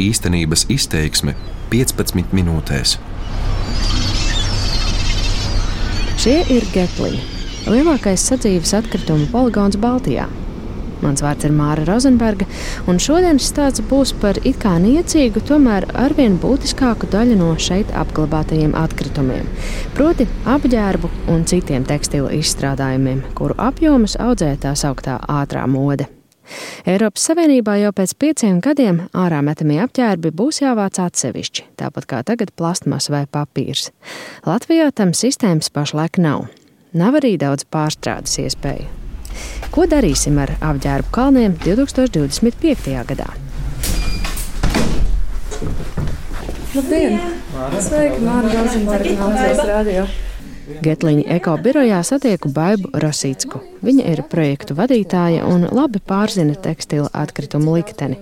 īstenības izteiksme 15 minūtēs. Šie ir Getliņi, lielākais sadzīves atkritumu poligons Baltijā. Mans vārds ir Māra Rozenberga, un šodienas stāsts būs par it kā niecīgu, tomēr arvien būtiskāku daļu no šeit apglabātajiem atkritumiem, proti, apģērbu un citiem tekstilu izstrādājumiem, kuru apjomus audzē tā sauktā ātrā mode. Eiropas Savienībā jau pēc pieciem gadiem ārā metamie apģērbi būs jāvāc atsevišķi, tāpat kā tagad plastmas vai papīrs. Latvijā tam sistēmas pašlaik nav. Nav arī daudz pārstrādes iespēju. Ko darīsim ar apģērbu kalniem 2025. gadā? Labdien! Sveiki, Mārta Rozenberga no Latvijas radio! Getliņa ekobirojā satieku Baibu Rosīcku. Viņa ir projektu vadītāja un labi pārzina tekstilu atkritumu likteni.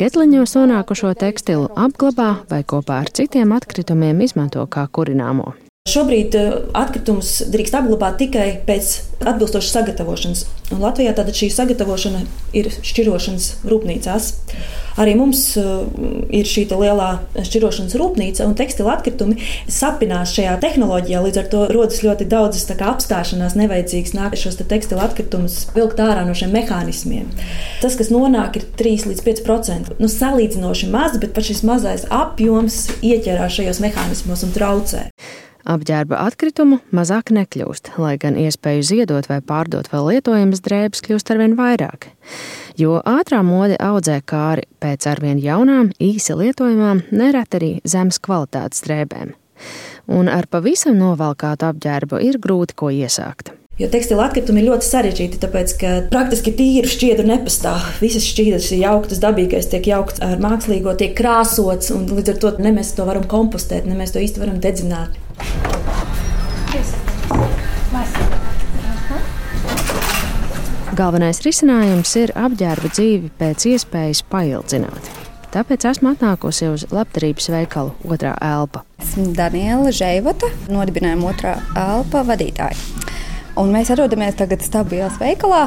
Getliņos nonākušo tekstilu apglabā vai kopā ar citiem atkritumiem izmanto kā kurināmo. Šobrīd atkritumus drīkst apglabāt tikai pēc atbilstošas sagatavošanas. Un Latvijā tātad šī sagatavošana ir šķirošanas rūpnīcās. Arī mums ir šī lielā šķirošanas rūpnīca, un tekstila atkritumi sapinās šajā tehnoloģijā. Līdz ar to rodas ļoti daudzas apstāšanās, nevajadzīgas nāk šos te tekstila atkritumus vilkt ārā no šiem mehānismiem. Tas, kas nonāk, ir 3 līdz 5%. Nu, salīdzinoši maz, bet pat šis mazais apjoms ieķerās šajos mehānismos un traucē. Apģērba atkritumu mazāk nekļūst, lai gan iespēju ziedot vai pārdot vēl lietojamas drēbes kļūst arvien vairāk. Jo ātrā mode audzē kāri pēc arvien jaunām, īsi lietojamām, nereti arī zemes kvalitātes drēbēm. Un ar pavisam novalkātu apģērbu ir grūti ko iesākt. Jo tekstila atkritumi ir ļoti sarežģīti, tāpēc ka praktiski tīru šķiedru nepastāv. Visas šķiedras ir jauktas, dabīgais tiek jaukts ar mākslīgo, tiek krāsots, un līdz ar to ne mēs to varam kompostēt, ne mēs to īsti varam dedzināt. Galvenais risinājums ir apģērba dzīvi pēc iespējas paildzināt. Tāpēc esmu atnākusi uz labdarības veikalu Otrā elpa. Esmu Daniela Žeivota, nodibinājuma Otrā elpa vadītāja. Un mēs atrodamies tagad Stabijās veikalā,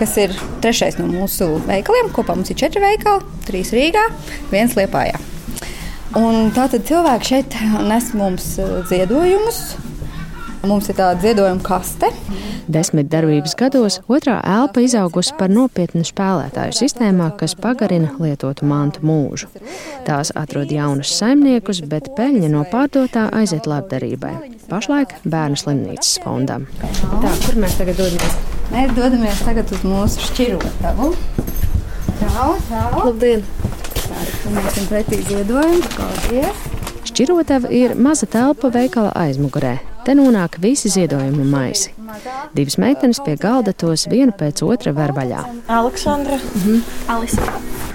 kas ir trešais no mūsu veikaliem. Kopā mums ir četri veikali, trīs Rīgā, viens Liepājā. Un tātad cilvēki šeit nes mums eh, ziedojumus. Mums ir tāda ziedojuma kaste. Desmit darbības gados otrā elpa izaugusi par nopietnu spēlētāju sistēmā, kas pagarina lietotu mantu mūžu. Tās atrod jaunus saimniekus, bet peļņa no pārdotā aiziet labdarībai. Pašlaik bērnu slimnīcas fondam. Tā, kur mēs tagad dodamies? Mēs dodamies tagad uz mūsu šķirotavu. Tā, tā. Labdien! Mēs esam pretī ziedojumu. Paldies! Šķirotava ir maza telpa veikala aizmugurē. Te nonāk visi ziedojuma maisi. Divas meitenes pie galda tos vienu pēc otra ver vaļā. Aleksandra, Mhm. Alisa.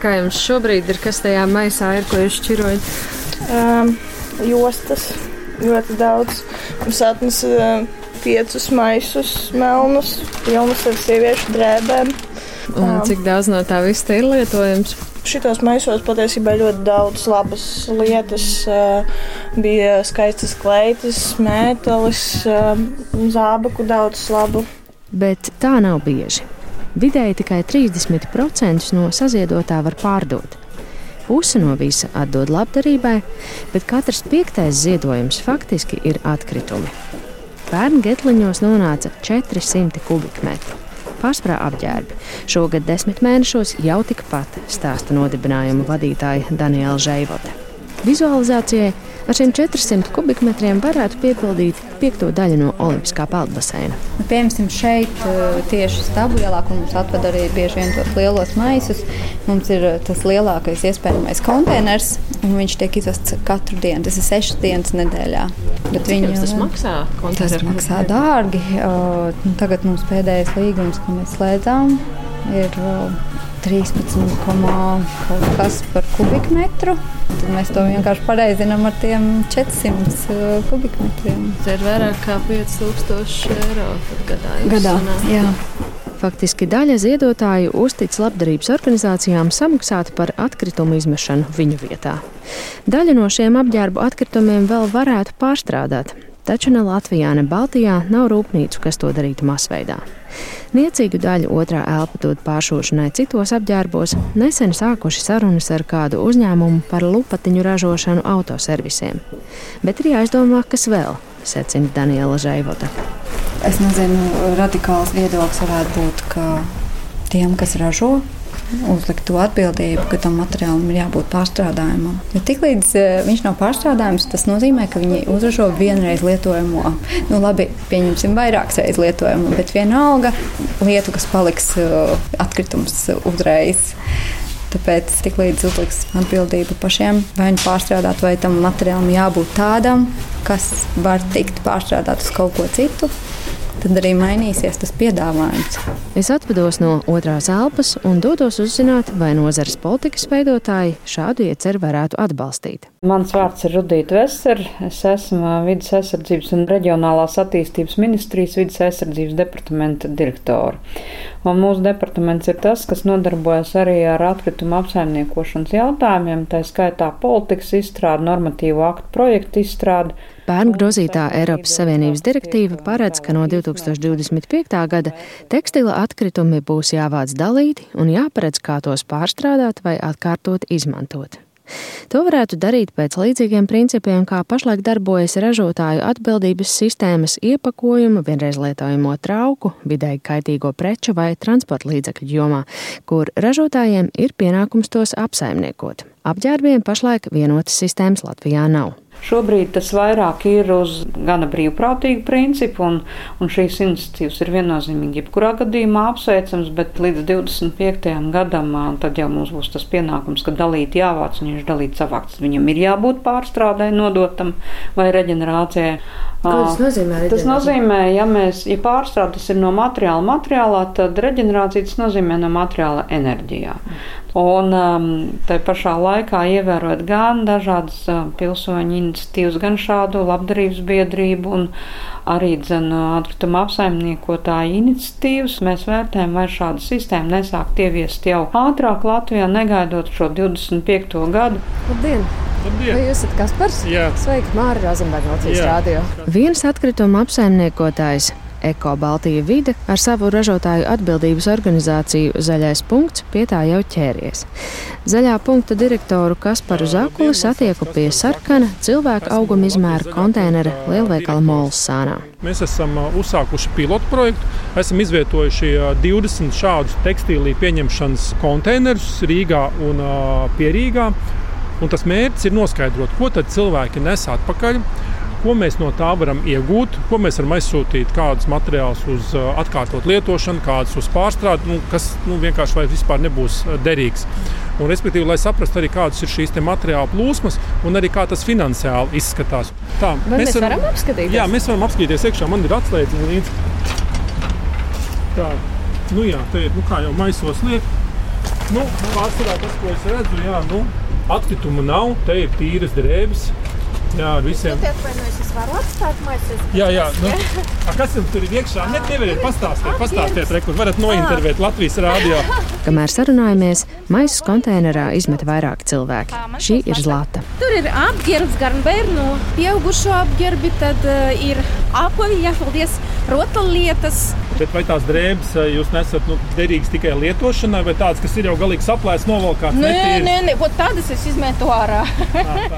Kā jums šobrīd ir, kas tajā maisā ir, ko jūs šķirojat? Um, jostas ļoti daudz. Mums atnesa uh, piecus maisus, melnus, pilnus ar sieviešu drēbēm. Un Um, cik daudz no tā viss te ir lietojams? Šitos maisos patiesībā ļoti daudz labas lietas. Uh, bija skaistas kleitas, mētelis, uh, zābaku daudz labu. Bet tā nav bieži. Vidēji tikai 30% no saziedotā var pārdot. Puse no visa atdod labdarībai, bet katrs piektais ziedojums faktiski ir atkritumi. Pērn getliņos nonāca 400 kubikmetru. Pārsvarā apģērbi. Šogad desmit mēnešos jau tikpat stāsta nodibinājuma vadītāja Daniela Žeivote. Vizualizācijai ar šiem 400 kubikmetriem varētu piepildīt piekto daļu no Olimpiskā peldbaseina. Nu, Piemēram, šeit eh, tieši stāvu ielā, kur mums atved arī bieži vien tos lielos maisus, mums ir eh, tas lielākais iespējamais konteiners, un viņš tiek izvests katru dienu. Tas ir sešas dienas nedēļā. Bet Viņu, tas maksā Tas maksā dārgi. Uh, tagad mums pēdējais līgums, ko mēs slēdzām, ir uh, 13, kaut kas par kubikmetru. Tad mēs to vienkārši pareizinām ar tiem 400 uh, kubikmetriem. Tas ir vairāk kā 5000 eiro gadā. Gadā. Jā. Faktiski daļa ziedotāju uztic labdarības organizācijām samaksāt par atkritumu izmešanu viņu vietā. Daļu no šiem apģērbu atkritumiem vēl varētu pārstrādāt. taču ne Latvijā, ne Baltijā nav rūpnīcu, kas to darītu masveidā. Niecīgu daļu otrā elpa dod pāršošanai citos apģērbos, nesen sākuši sarunas ar kādu uzņēmumu par lupatiņu ražošanu autoservisiem. Bet ir jāizdomā, kas vēl, secina Daniela Zvaigznes. Es nezinu, radikāls viedoklis varētu būt, ka tiem, kas ražo, uzlikt to atbildību, ka tam materiālam ir jābūt pārstrādājumam. Jo tiklīdz uh, viņš nav pārstrādājams, tas nozīmē, ka viņi uzražo vienreiz lietojamo, nu labi, pieņemsim vairākas reizes lietojumu, bet vienalga lietu, kas paliks uh, atkritums uzreiz. Tāpēc tiklīdz uzliks atbildību pašiem, vai nu pārstrādāt, vai tam materiālam jābūt tādam, kas var tikt pārstrādāt uz kaut ko citu, tad arī mainīsies tas piedāvājums. Es atvados no otrās elpas un dodos uzzināt, vai nozares politikas veidotāji šādu ieceru varētu atbalstīt. Mans vārds ir Rudīta Vesera. Es esmu Vides aizsardzības un reģionālās attīstības ministrijas vidas aizsardzības departamenta direktora. Un mūsu departaments ir tas, kas nodarbojas arī ar atkritumu apsaimniekošanas jautājumiem, tā skaitā politikas izstrādi, normatīvu aktu projektu izstrādi Pērn grozītā Eiropas Savienības direktīva paredz, ka no 2025. gada tekstila atkritumi būs jāvāc dalīti un jāparedz, kā tos pārstrādāt vai atkārtot izmantot. To varētu darīt pēc līdzīgiem principiem, kā pašlaik darbojas ražotāju atbildības sistēmas iepakojumu, vienreiz lietojamo trauku, vidēji kaitīgo preču vai transporta līdzekļu jomā, kur ražotājiem ir pienākums tos apsaimniekot. Apģērbiem pašlaik vienotas sistēmas Latvijā nav. Šobrīd tas vairāk ir uz gana brīvprātīgu principu, un, un šīs iniciatīvas ir viennozīmīgi jebkurā gadījumā apsveicams, bet līdz 25. gadam tad jau mums būs tas pienākums, ka dalīt jāvāc, un viņš dalīt savāks. Viņam ir jābūt pārstrādē, nodotam vai reģenerācijai. Ko tas nozīmē? Tas nozīmē, ja, mēs, ja pārstrādes ir no materiāla materiālā, tad reģenerācija tas nozīmē no materiāla enerģijā. Un um, tā pašā laikā ievērot gan dažādas uh, pilsoņu iniciatīvas, gan šādu labdarības biedrību un arī dzenu atkrituma apsaimniekotāju iniciatīvas, mēs vērtējam, vai šāda sistēma nesākt ieviest jau ātrāk Latvijā, negaidot šo 25. gadu. Labdien! Labdien. Vai jūs esat Kaspars? Jā. Sveiki, Māra Rozenberga Latvijas rādio. Viens atkrituma apsaimniekotājs Eko Baltija vide ar savu ražotāju atbildības organizāciju Zaļais punkts pie tā jau ķēries. Zaļā punkta direktoru Kasparu Zakuli satieku pie sarkana cilvēku auguma izmēra konteinera lielveikala Molsānā. Mēs esam uzsākuši pilotu projektu, esam izvietojuši 20 šādus tekstīlī pieņemšanas konteinerus Rīgā un Pierīgā. Un tas mērķis ir noskaidrot, ko cilvēki nes atpakaļ, ko mēs no tā varam iegūt, ko mēs varam aizsūtīt, kādus materiālus uz uh, atkārtot lietošanu, kādus uz pārstrādi, nu, kas nu, vienkārši vai vispār nebūs uh, derīgs. Un, respektīvi, lai saprastu arī, kādas ir šīs materiāla plūsmas un arī kā tas finansiāli izskatās. Tā, vai mēs, mēs varam, varam apskatīties? Jā, mēs varam apskatīties iekšā. Man ir atslēdz līdzi. Tā, nu jā, te ir, nu kā jau maisos liek. Nu, pārsvarā tas, ko es redzu, jā, nu, atkritumu nav, te ir tīras drēbes. Jā, ar visiem. Es varu atstāt maisus. Jā, jā. Nu, a, kas jums tur ir iekšā? Ne, nevariet pastāstīt, pastāstiet, rekur. Varat nointervēt Latvijas rādio. Kamēr sarunājamies, maisus konteinerā izmet vairāk cilvēki. Šī ir Zlata. Tur ir apģērbs gan bērnu, pieaugušo apģērbi, tad uh, ir apavi, jāpaldies, rotaļlietas. Bet vai tās drēbes jūs nesat nu, derīgas tikai lietošanai, vai tādas, kas ir jau galīgi saplēstas, novalkātas? Nē, nē, nē, tādas es izmetu ārā.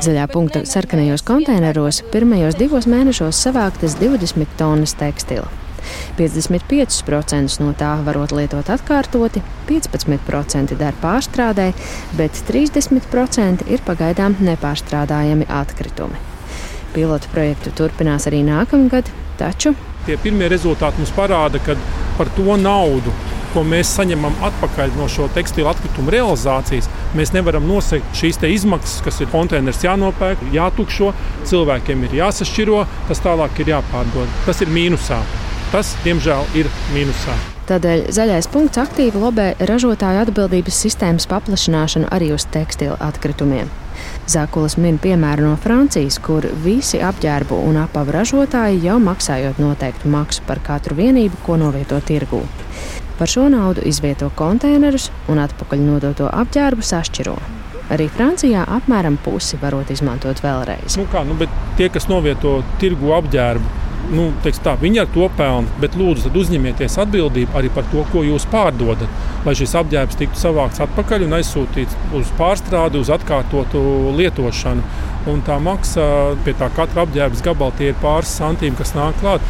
Zaļā punkta sarkanajos konteineros pirmajos divos mēnešos savāktas 20 tonnas tekstila. 55% no tā varot lietot atkārtoti, 15% der pārstrādē, bet 30% ir pagaidām nepārstrādājami atkritumi. Pilotu projektu turpinās arī nākamgad, taču tie pirmie rezultāti mums parāda, ka par to naudu, ko mēs saņemam atpakaļ no šo tekstilu atkritumu realizācijas, mēs nevaram nosegt šīs izmaksas, kas ir konteiners jānopērk, jātukšo, cilvēkiem ir jāsašķiro, tas tālāk ir jāpārdod. Tas ir mīnusā. Tas, diemžēl, ir mīnusā. Tādēļ zaļais punkts aktīvi lobē ražotāju atbildības sistēmas paplašināšanu arī uz tekstilu atkritumiem. Zakulis min piemēru no Francijas, kur visi apģērbu un apavu ražotāji jau maksājot noteiktu maksu par katru vienību, ko novieto tirgū. Par šo naudu izvieto konteinerus un atpakaļ nodoto apģērbu sašķiro. Arī Francijā apmēram pusi varot izmantot vēlreiz. Nu kā, nu, tie, kas novieto tirgu apģērbu, nu, tā, viņi ar to pelna. Bet lūdzu, uzņemieties atbildību arī par to, ko jūs pārdodat. Lai šis apģērbs tiktu savākts atpakaļ un aizsūtīts uz pārstrādi, uz atkārtotu lietošanu. Un tā maksa pie tā katra apģērba gabala ir pāris santīmi, kas nāk klāt,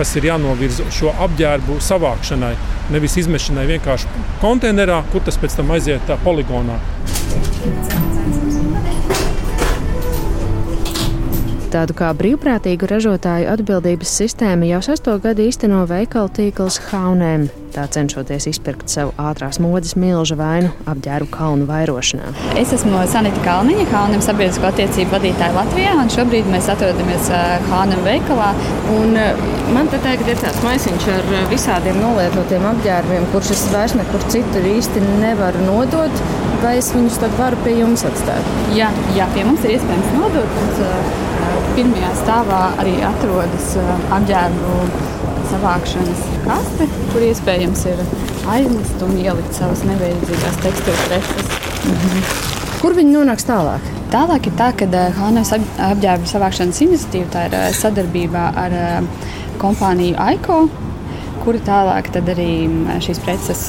kas ir jānovirza šo apģērbu savākšanai. Nevis izmešanai vienkārši konteinerā, kur tas pēc tam aiziet poligonā. Tādu kā brīvprātīgu ražotāju atbildības sistēmu jau sesto gadu īsteno veikalu tīkls Haunēm, tā cenšoties izpirkt sev ātrās modes milža vainu apģērbu kalnu vairošanā. Es esmu Sanita Kalniņa, Haunēm sabiedrisko attiecību vadītāja Latvijā, un šobrīd mēs atrodamies Haunēm veikalā. Un man te tagad ir tāds maisiņš ar visādiem nolietotiem apģērbiem, kurus es vairs nekur citur īsti nevaru nodot vai es viņus tad varu pie jums atstāt? Jā, jā pie mums ir iespējams nodot. Pirmajā stāvā arī atrodas apģērbu savākšanas kaste, kur iespējams ir aizlist un ielikt savas nevajadzīgās tekstilu preces. Mhm. Kur viņi nonāks tālāk? Tālāk ir tā, ka Hānas apģērbu savākšanas iniciatīva ir sadarbībā ar kompāniju AICO kuri tālāk arī šīs preces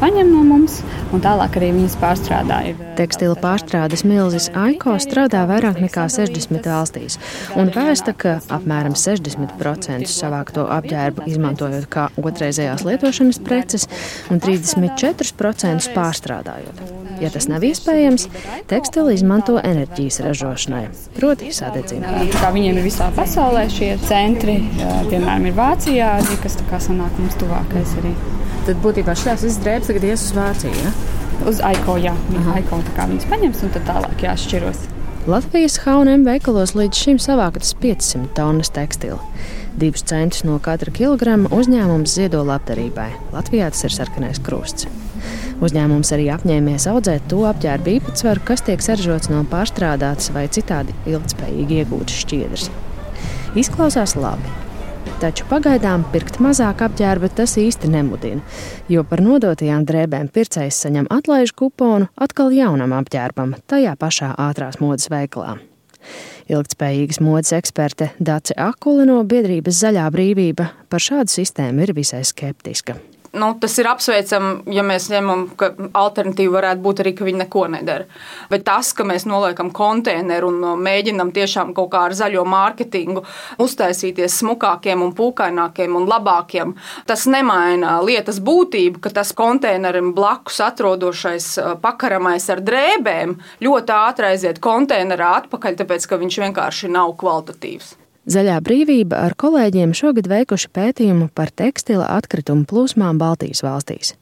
paņem no mums un tālāk arī viņas pārstrādā. Tekstila pārstrādes milzis AICO strādā vairāk nekā 60 valstīs un vēsta, ka apmēram 60% savākto apģērbu izmantojot kā otrreizējās lietošanas preces un 34% pārstrādājot. Ja tas nav iespējams, tekstila izmanto enerģijas ražošanai, proti, sadedzina. Viņiem ir visā pasaulē šie centri, piemēram, ir Vācijā, kas sanāk mums tuvākais. Arī. Tad būtībā šīs visas drēbes tagad ies uz Vāciju. Ja? Uz Aiko, jā, Aiko, tā kā viņas paņems un tad tālāk jāšķiros. Latvijas H&M veikalos līdz šim savāktas 500 tonnas tekstila. Divus centus no katra kilograma uzņēmums ziedo labdarībai. Latvijā tas ir sarkanais krusts. Uzņēmums arī apņēmies audzēt to apģērbu īpatsvaru, kas tiek saražots no pārstrādātas vai citādi ilgspējīgi iegūtas šķiedras. Izklausās labi. Taču pagaidām pirkt mazāk apģērba tas īsti nemudina, jo par nodotajām drēbēm pircējs saņem atlaižu kuponu atkal jaunam apģērbam, tajā pašā ātrās modes veikalā. Ilgtspējīgas modes eksperte Dace Akula no biedrības Zaļā brīvība par šādu sistēmu ir visai skeptiska nu, tas ir apsveicami, ja mēs ņemam, ka alternatīva varētu būt arī, ka viņi neko nedara. Bet tas, ka mēs noliekam konteineru un uh, mēģinam tiešām kaut kā ar zaļo mārketingu uztaisīties smukākiem un pūkainākiem un labākiem, tas nemaina lietas būtību, ka tas konteinerim blakus atrodošais uh, pakaramais ar drēbēm ļoti ātri aiziet konteinerā atpakaļ, tāpēc ka viņš vienkārši nav kvalitatīvs. Zaļā brīvība ar kolēģiem šogad veikuši pētījumu par tekstila atkritumu plūsmām Baltijas valstīs.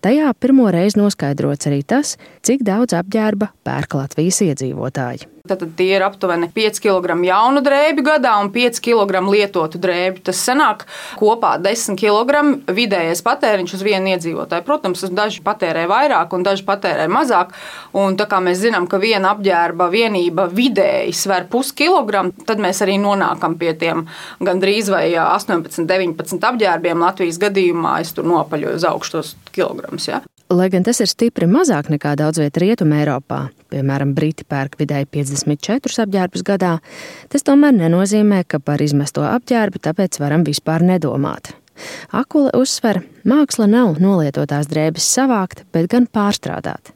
Tajā pirmo reizi noskaidrots arī tas, cik daudz apģērba pērk Latvijas iedzīvotāji. Tad tie ir aptuveni 5 kg jaunu drēbju gadā un 5 kg lietotu drēbju. Tas sanāk kopā 10 kg vidējais patēriņš uz vienu iedzīvotāju. Protams, daži patērē vairāk un daži patērē mazāk. Un tā kā mēs zinām, ka viena apģērba vienība vidēji sver puskilogramu, tad mēs arī nonākam pie tiem gandrīz vai 18, 19 apģērbiem Latvijas gadījumā. Es tur nopaļoju uz augstos kilogramus. Ja? Lai gan tas ir stipri mazāk nekā daudz vietā Rietumē, Eiropā, piemēram, Briti pērk vidēji 54 apģērbus gadā, tas tomēr nenozīmē, ka par izmesto apģērbu tāpēc varam vispār nedomāt. Akula uzsver, māksla nav nolietotās drēbes savākt, bet gan pārstrādāt.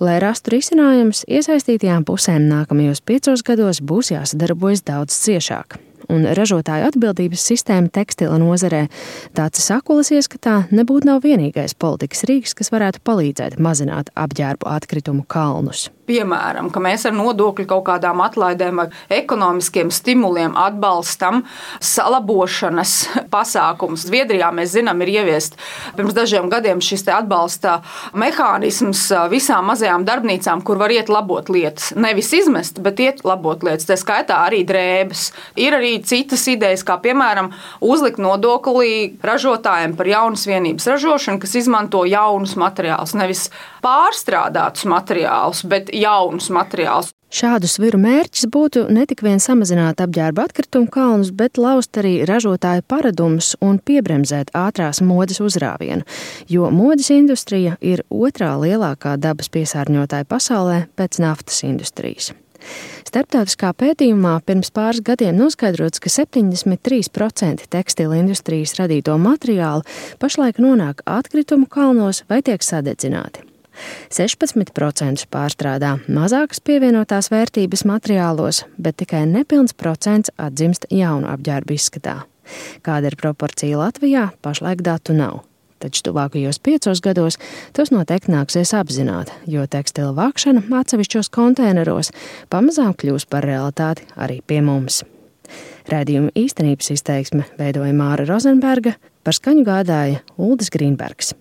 Lai rastu risinājumus, iesaistītajām pusēm nākamajos piecos gados būs jāsadarbojas daudz ciešāk un ražotāju atbildības sistēma tekstila nozarē, tāds sakulas ieskatā nebūtu nav vienīgais politikas rīks, kas varētu palīdzēt mazināt apģērbu atkritumu kalnus. Piemēram, ka mēs ar nodokļu kaut kādām atlaidēm vai ekonomiskiem stimuliem atbalstam salabošanas pasākumus. Zviedrijā mēs zinām, ir ieviest pirms dažiem gadiem šis atbalsta mehānisms visām mazajām darbnīcām, kur var iet labot lietas. Nevis izmest, bet iet labot lietas. Tā skaitā arī drēbes. Ir arī citas idejas, kā piemēram uzlikt nodokli ražotājiem par jaunas vienības ražošanu, kas izmanto jaunus materiālus, nevis pārstrādātus materiālus, bet jaunus materiālus. Šādu sviru mērķis būtu ne tik vien samazināt apģērba atkritumu kalnus, bet laust arī ražotāju paradumus un piebremzēt ātrās modes uzrāvienu, jo modes industrija ir otrā lielākā dabas piesārņotāja pasaulē pēc naftas industrijas. Starptautiskā pētījumā pirms pāris gadiem noskaidrots, ka 73% tekstila industrijas radīto materiālu pašlaik nonāk atkritumu kalnos vai tiek sadedzināti. 16% pārstrādā mazākas pievienotās vērtības materiālos, bet tikai nepilns procents atdzimst jaunu apģērbu izskatā. Kāda ir proporcija Latvijā, pašlaik datu nav. Taču tuvākajos piecos gados tos noteikti nāksies apzināt, jo tekstila vākšana atsevišķos konteineros pamazām kļūs par realitāti arī pie mums. Rādījuma īstenības izteiksme veidoja Māra Rozenberga, par skaņu gādāja Uldis Grīnbergs.